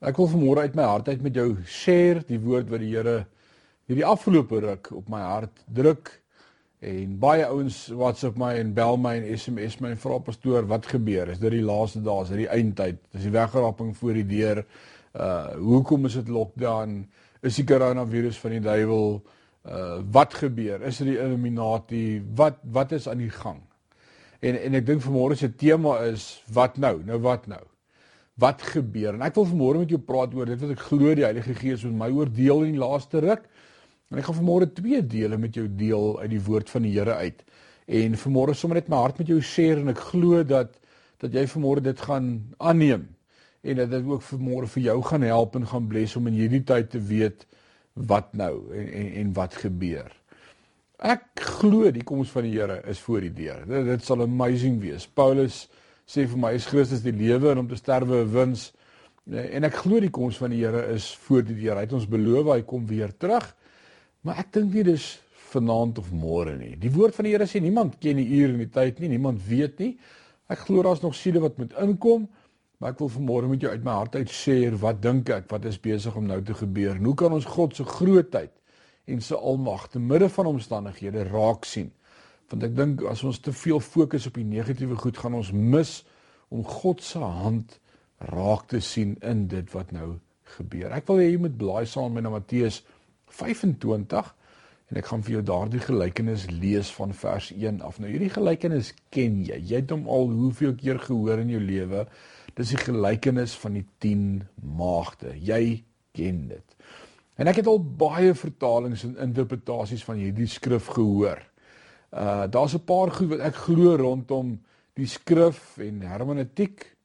Ek wil vanmôre uit my hart uit met jou share die woord wat die Here hierdie afgelope ruk op my hart druk en baie ouens WhatsApp my en bel my en SMS my en vra pastoor wat gebeur? Is dit die laaste dae? Is dit die eindtyd? Is die wegraping voor die deur? Uh hoekom is dit lockdown? Is die koronavirus van die duiwel? Uh wat gebeur? Is dit die Illuminati? Wat wat is aan die gang? En en ek dink vanmôre se tema is wat nou? Nou wat nou? Wat gebeur. En ek wil vanmôre met jou praat oor dit wat ek glo die Heilige Gees met my oordeel in die laaste ruk. En ek gaan vanmôre twee dele met jou deel uit die woord van die Here uit. En vanmôre sommer net my hart met jou share en ek glo dat dat jy vanmôre dit gaan aanneem en dat dit ook vanmôre vir jou gaan help en gaan bless om in hierdie tyd te weet wat nou en en, en wat gebeur. Ek glo die koms van die Here is voor die deur. Dit, dit sal amazing wees. Paulus sê vir my is Christus die lewe en om te sterwe 'n wins. En ek glo die koms van die Here is voor die deur. Hy het ons beloof hy kom weer terug. Maar ek dink nie dis vanaand of môre nie. Die woord van die Here sê niemand ken die uur en die tyd nie, niemand weet nie. Ek glo daar's nog siele wat moet inkom, maar ek wil vanmôre met jou uit my hart uit sê wat dink ek wat is besig om nou te gebeur? Hoe kan ons God se grootheid en sy almag te midde van omstandighede raak sien? Want ek dink as ons te veel fokus op die negatiewe goed gaan ons mis om God se hand raak te sien in dit wat nou gebeur. Ek wil hê jy moet blaai saam met Matteus 25 en ek gaan vir jou daardie gelykenis lees van vers 1 af. Nou hierdie gelykenis ken jy. Jy het hom al hoeveel keer gehoor in jou lewe. Dis die gelykenis van die 10 maagde. Jy ken dit. En ek het al baie vertalings en interpretasies van hierdie skrif gehoor. Uh daar's 'n paar goed wat ek glo rondom die skrif en hermeneutiek.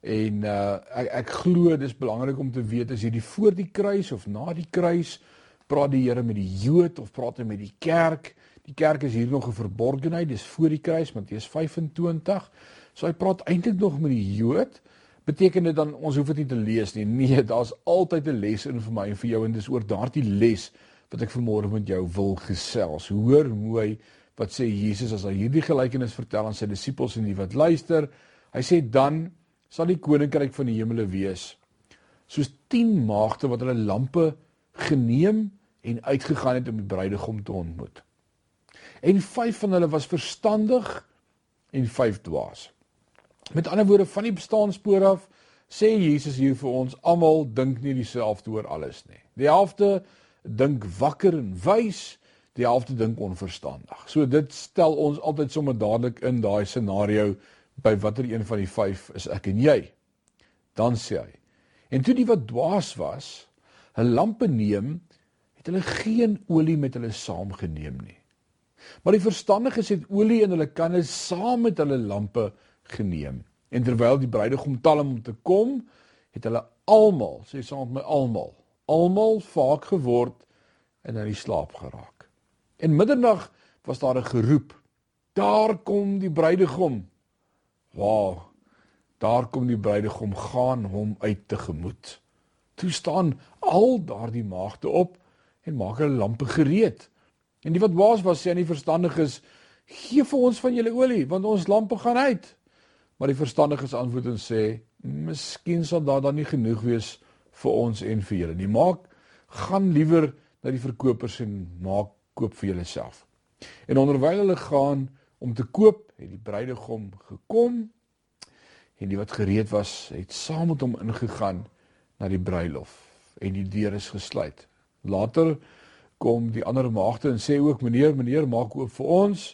En uh ek ek glo dis belangrik om te weet as jy die voor die kruis of na die kruis praat die Here met die Jood of praat hy met die kerk. Die kerk is hier nog 'n verborgenheid, dis voor die kruis Matteus 25. So hy praat eintlik nog met die Jood. Beteken dit dan ons hoef dit nie te lees nie. Nee, daar's altyd 'n les in vir my en vir jou en dis oor daardie les wat ek vanmôre met jou wil gesels. Hoor mooi wat sê Jesus as hy hierdie gelykenis vertel aan sy disippels en die wat luister. Hy sê dan sal die koninkryk van die hemele wees soos 10 maagde wat hulle lampe geneem en uitgegaan het om die bruidegom te ontmoet. En 5 van hulle was verstandig en 5 dwaas. Met ander woorde van die bestaan spoor af sê Jesus hier vir ons almal dink nie dieselfde oor alles nie. Die helfte dink wakker en wys, die helfte dink onverstandig. So dit stel ons altyd sommer dadelik in daai scenario by watter een van die 5 is ek en jy. Dan sê hy. En toe die wat dwaas was, 'n lampe neem, het hulle geen olie met hulle saamgeneem nie. Maar die verstandiges het olie in hulle kanne saam met hulle lampe geneem. En terwyl die bruidegom talm om te kom, het hulle almal, sê saam met my almal, almal vaak geword en in die slaap geraak. En middernag was daar 'n geroep. Daar kom die bruidegom. Wow. Daar kom die bruidegom gaan hom uit tegemoet. Toe staan al daardie maagde op en maak hulle lampe gereed. En die wat waas was sê aan die verstandiges: "Gee vir ons van julle olie, want ons lampe gaan uit." Maar die verstandiges antwoord en sê: "Miskien sal daar dan nie genoeg wees vir ons en vir julle nie. Maak gaan liewer na die verkopers en maak koop vir julleself. En onderwyl hulle gaan om te koop, het die bruidegom gekom en die wat gereed was, het saam met hom ingegaan na die bruilof en die deur is gesluit. Later kom die ander maagde en sê ook meneer, meneer, maak oop vir ons.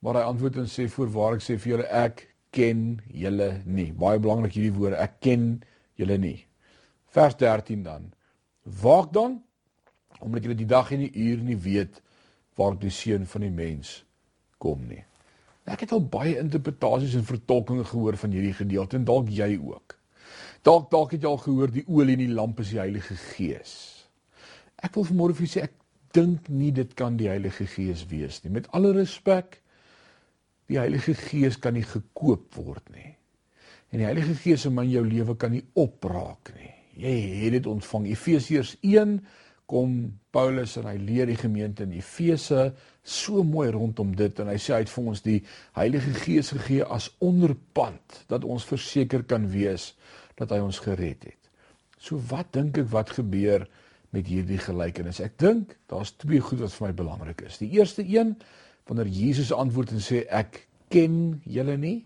Maar hy antwoord en sê voorwaar ek sê vir julle ek ken julle nie. Baie belangrik hierdie woorde, ek ken julle nie. Vers 13 dan. Waak dan omdat julle die dag en die uur nie weet waar die seun van die mens kom nie. Ek het al baie interpretasies en vertolkings gehoor van hierdie gedeelte en dalk jy ook. Dalk dalk het jy al gehoor die olie in die lamp is die Heilige Gees. Ek wil vanmôre vir julle sê ek dink nie dit kan die Heilige Gees wees nie. Met alle respek, die Heilige Gees kan nie gekoop word nie. En die Heilige Gees in my jou lewe kan nie opraak nie. Jy het dit ontvang. Efesiërs 1 kom Paulus en hy leer die gemeente in Efese so mooi rondom dit en hy sê hy het vir ons die Heilige Gees gegee as onderpand dat ons verseker kan wees dat hy ons gered het. So wat dink ek wat gebeur met hierdie gelykenis? Ek dink daar's twee goed wat vir my belangrik is. Die eerste een wanneer Jesus antwoord en sê ek ken julle nie.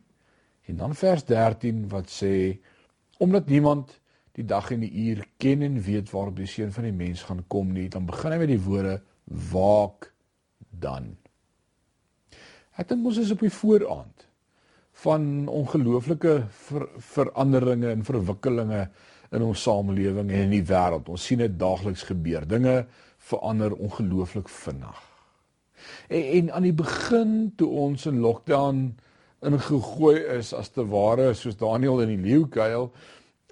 En dan vers 13 wat sê omdat niemand die dag en die uur ken en weet waarop die seun van die mens gaan kom nie, dan begin hy met die woorde waak dan. Ek dink ons is op die vooraand van ongelooflike ver, veranderinge en verwikkelinge in ons samelewing en in die wêreld. Ons sien dit daagliks gebeur. Dinge verander ongelooflik vinnig. En, en aan die begin toe ons in lockdown ingegooi is as te ware soos Daniel in die leeukuil,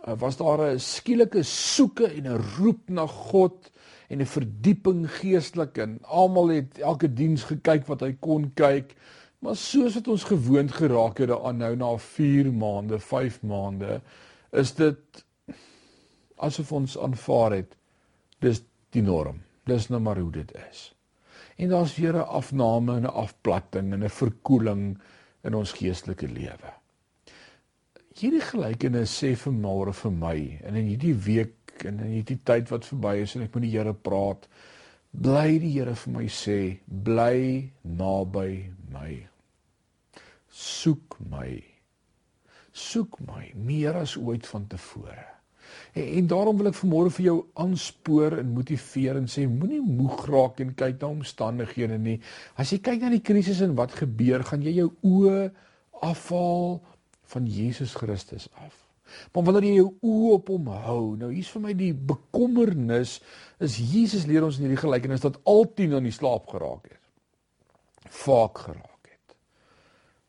was daar 'n skielike soeke en 'n roep na God en 'n verdieping geestelik en almal het elke diens gekyk wat hy kon kyk. Maar soos wat ons gewoond geraak het daaraan nou na 4 maande, 5 maande, is dit asof ons aanvaar het dis die norm. Dis nou maar hoe dit is. En daar's weer 'n afname en 'n afplatting en 'n verkoeling in ons geestelike lewe hierdie gelykenis sê vir môre vir my en in hierdie week en in hierdie tyd wat verby is en ek met die Here praat bly die Here vir my sê bly naby my. Soek my. Soek my meer as ooit van tevore. En, en daarom wil ek vanmôre vir jou aanspoor en motiveer en sê moenie moeg raak en kyk na omstandighede nie. As jy kyk na die krisis en wat gebeur gaan jy jou oë afhaal van Jesus Christus af. Maar wanneer jy jou oë op hom hou, nou hier's vir my die bekommernis is Jesus leer ons in hierdie gelykenis dat altyd aan die slaap geraak het. Vaak geraak het.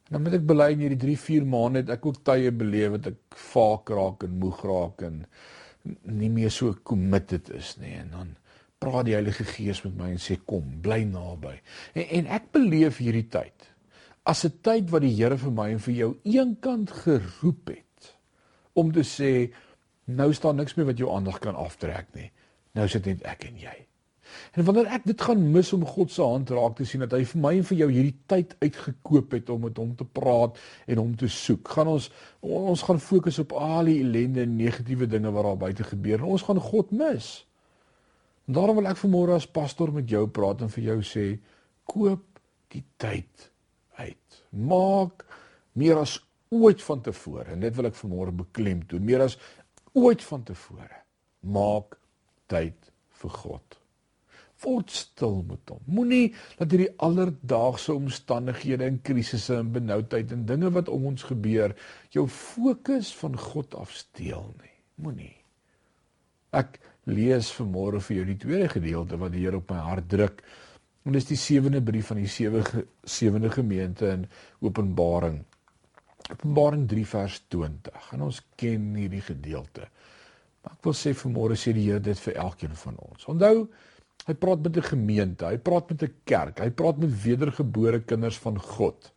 En dan moet ek bely in hierdie 3, 4 maande het ek ook tye beleef wat ek vaak raak en moeg raak en nie meer so committed is nie en dan praat die Heilige Gees met my en sê kom, bly naby. En, en ek beleef hierdie tyd as 'n tyd wat die Here vir my en vir jou eenkant geroep het om te sê nou staan niks meer wat jou aandag kan aftrek nie. Nou sit net ek en jy. En wanneer ek dit gaan mis om God se hand raak te sien dat hy vir my en vir jou hierdie tyd uitgekoop het om met hom te praat en hom te soek, gaan ons ons gaan fokus op al die ellende en negatiewe dinge wat daar buite gebeur en ons gaan God mis. En daarom wil ek vanmôre as pastor met jou praat en vir jou sê koop die tyd. Maak meer as ooit van tevore en dit wil ek vanmôre beklemtoon, meer as ooit van tevore. Maak tyd vir God. Word stil met hom. Moenie dat hierdie alledaagse omstandighede en krisisse en benoudheid en dinge wat om ons gebeur jou fokus van God afsteel nie. Moenie. Ek lees vanmôre vir jou die tweede gedeelte wat die Here op my hart druk En dis die sewende brief van die sewe sewende gemeente in Openbaring. Openbaring 3 vers 20. En ons ken hierdie gedeelte. Maar ek wil sê vanmôre sê die Here dit vir elkeen van ons. Onthou, hy praat met 'n gemeente, hy praat met 'n kerk, hy praat met wedergebore kinders van God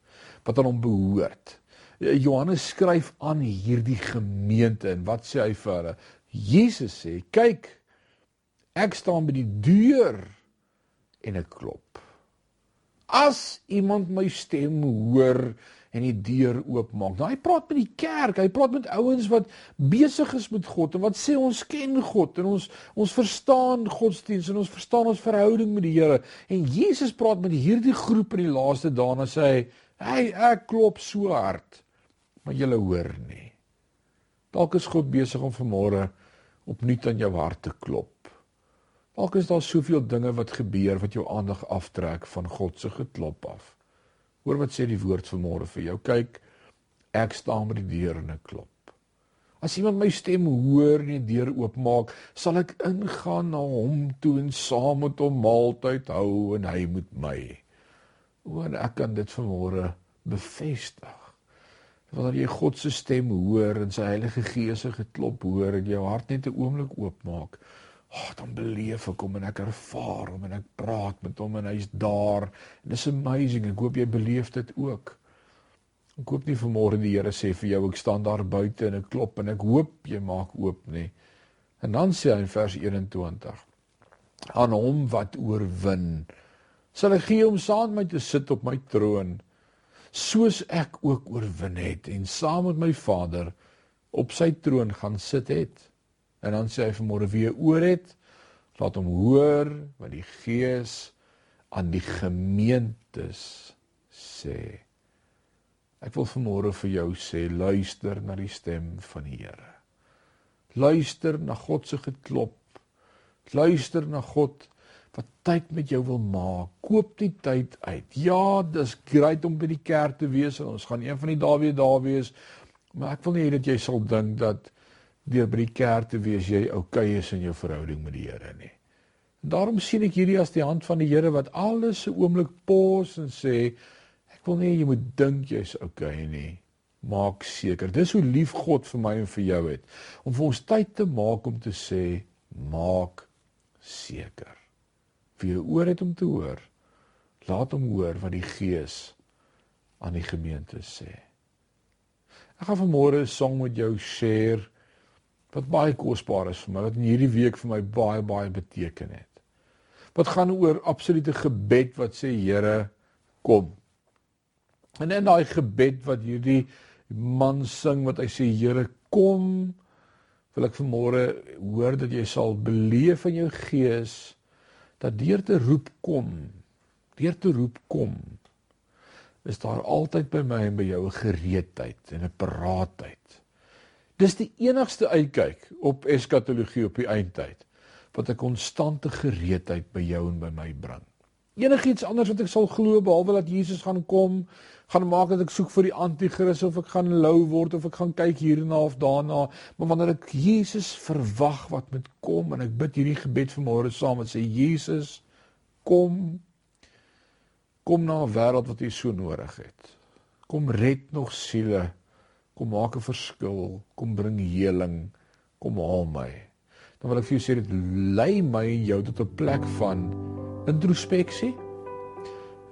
wat aan hom behoort. Johannes skryf aan hierdie gemeente en wat sê hy vir hulle? Jesus sê, "Kyk, ek staan by die deur en ek klop. As iemand my stem hoor en die deur oopmaak. Nou hy praat met die kerk, hy praat met ouens wat besig is met God en wat sê ons ken God en ons ons verstaan godsdienst en ons verstaan ons verhouding met die Here. En Jesus praat met hierdie groep in die laaste dae en sê hy, "Hey, ek klop so hard, maar julle hoor nie." Dalk is God besig om vanmôre opnuut aan jou hart te klop. Dalk is daar soveel dinge wat gebeur wat jou aandag aftrek van God se geklop af. Hoor wat sê die woord vanmôre vir jou. Kyk, ek staan by die deur en ek klop. As iemand my stem hoor en die deur oopmaak, sal ek ingaan na hom toe en saam met hom maaltyd hou en hy met my. O, en ek kan dit vanmôre bevestig. Wanneer jy God se stem hoor en sy Heilige Gees se geklop hoor en jou hart net 'n oomblik oopmaak, oh, dan beleef ek hom en ek ervaar hom en ek praat met hom en hy's daar. En dis amazing. Ek hoop jy beleef dit ook. Ek hoop nie vanmôre die Here sê vir jou ek staan daar buite en ek klop en ek hoop jy maak oop nie. En dan sê hy in vers 21: Aan hom wat oorwin, sal ek gee om saam met my te sit op my troon, soos ek ook oorwin het en saam met my Vader op sy troon gaan sit het. En dan sê hy vanmôre wie oor het, laat hom hoor wat die Gees aan die gemeentes sê. Ek wil vanmôre vir jou sê, luister na die stem van die Here. Luister na God se geklop. Luister na God wat tyd met jou wil maak. Koop die tyd uit. Ja, dis great om by die kerk te wees en ons gaan een van die dae weer daar wees. Maar ek wil nie hê dat jy sal dink dat deur by die kerk te wees jy oukei is in jou verhouding met die Here nie. Daarom sien ek hierdie as die hand van die Here wat alles se oomblik pos en sê ek wil nie jy moet dink jy's oukei nie. Maak seker. Dis hoe lief God vir my en vir jou het om vir ons tyd te maak om te sê maak seker wie jy oor het om te hoor, laat hom hoor wat die Gees aan die gemeente sê. Ek gaan vanmôre 'n song met jou share wat baie kosbaar is vir my, wat in hierdie week vir my baie baie beteken het. Wat gaan oor absolute gebed wat sê Here, kom. En in daai gebed wat hierdie man sing wat hy sê Here, kom, wil ek vanmôre hoor dat jy sal beleef in jou gees dat deur te roep kom, deur te roep kom, is daar altyd by my en by jou 'n gereedheid en 'n paraatheid. Dis die enigste uitkyk op eskatologie op die eindtyd wat 'n konstante gereedheid by jou en by my bring. Enigiets anders wat ek sal glo behalwe dat Jesus gaan kom, gaan maak dat ek soek vir die anti-kris of ek gaan lou word of ek gaan kyk hierna of daarna, maar wanneer ek Jesus verwag wat met kom en ek bid hierdie gebed vanmôre saam en sê Jesus kom kom na 'n wêreld wat U so nodig het. Kom red nog siele. Kom maak 'n verskil. Kom bring heling. Kom haal my. Dan wil ek vir jou sê dit lei my en jou tot 'n plek van introspeksie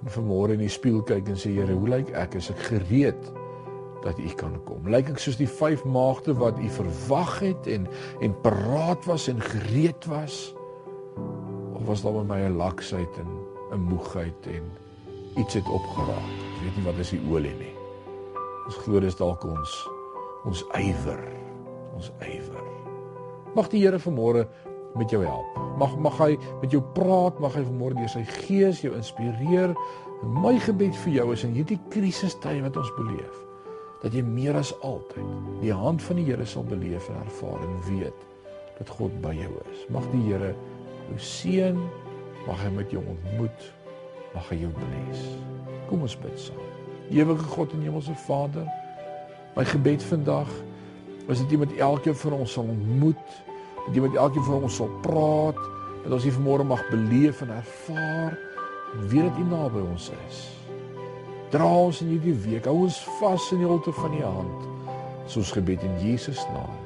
en vanmôre in die spieël kyk en sê Here, hoe lyk ek? Is ek gereed dat U kan kom? Lyk ek soos die vyf maagde wat U verwag het en en paraat was en gereed was? Of was daar by my 'n laksheid en 'n moegheid en iets het opgeraak? Ek weet nie wat is die olie nie. Ons glo dis dalk ons ons ywer, ons ywer. Mag die Here vanmôre met jou help. Mag mag hy met jou praat, mag hy vanmôre deur sy gees jou inspireer. En my gebed vir jou is in hierdie krisistye wat ons beleef, dat jy meer as altyd die hand van die Here sal beleef en ervaar en weet dat God by jou is. Mag die Here jou seën, mag hy met jou ontmoet, mag hy jou bless. Kom ons bid saam. Ewige God en Hemelse Vader, my gebed vandag is dat jy met elkeen van ons sal ontmoet dat jy met elkeen van ons sal praat, dat ons hier vanmôre mag beleef en ervaar en weet dat U naby ons is. Dra ons in hierdie week, hou ons vas in die holte van U hand. Soos gebed in Jesus naam.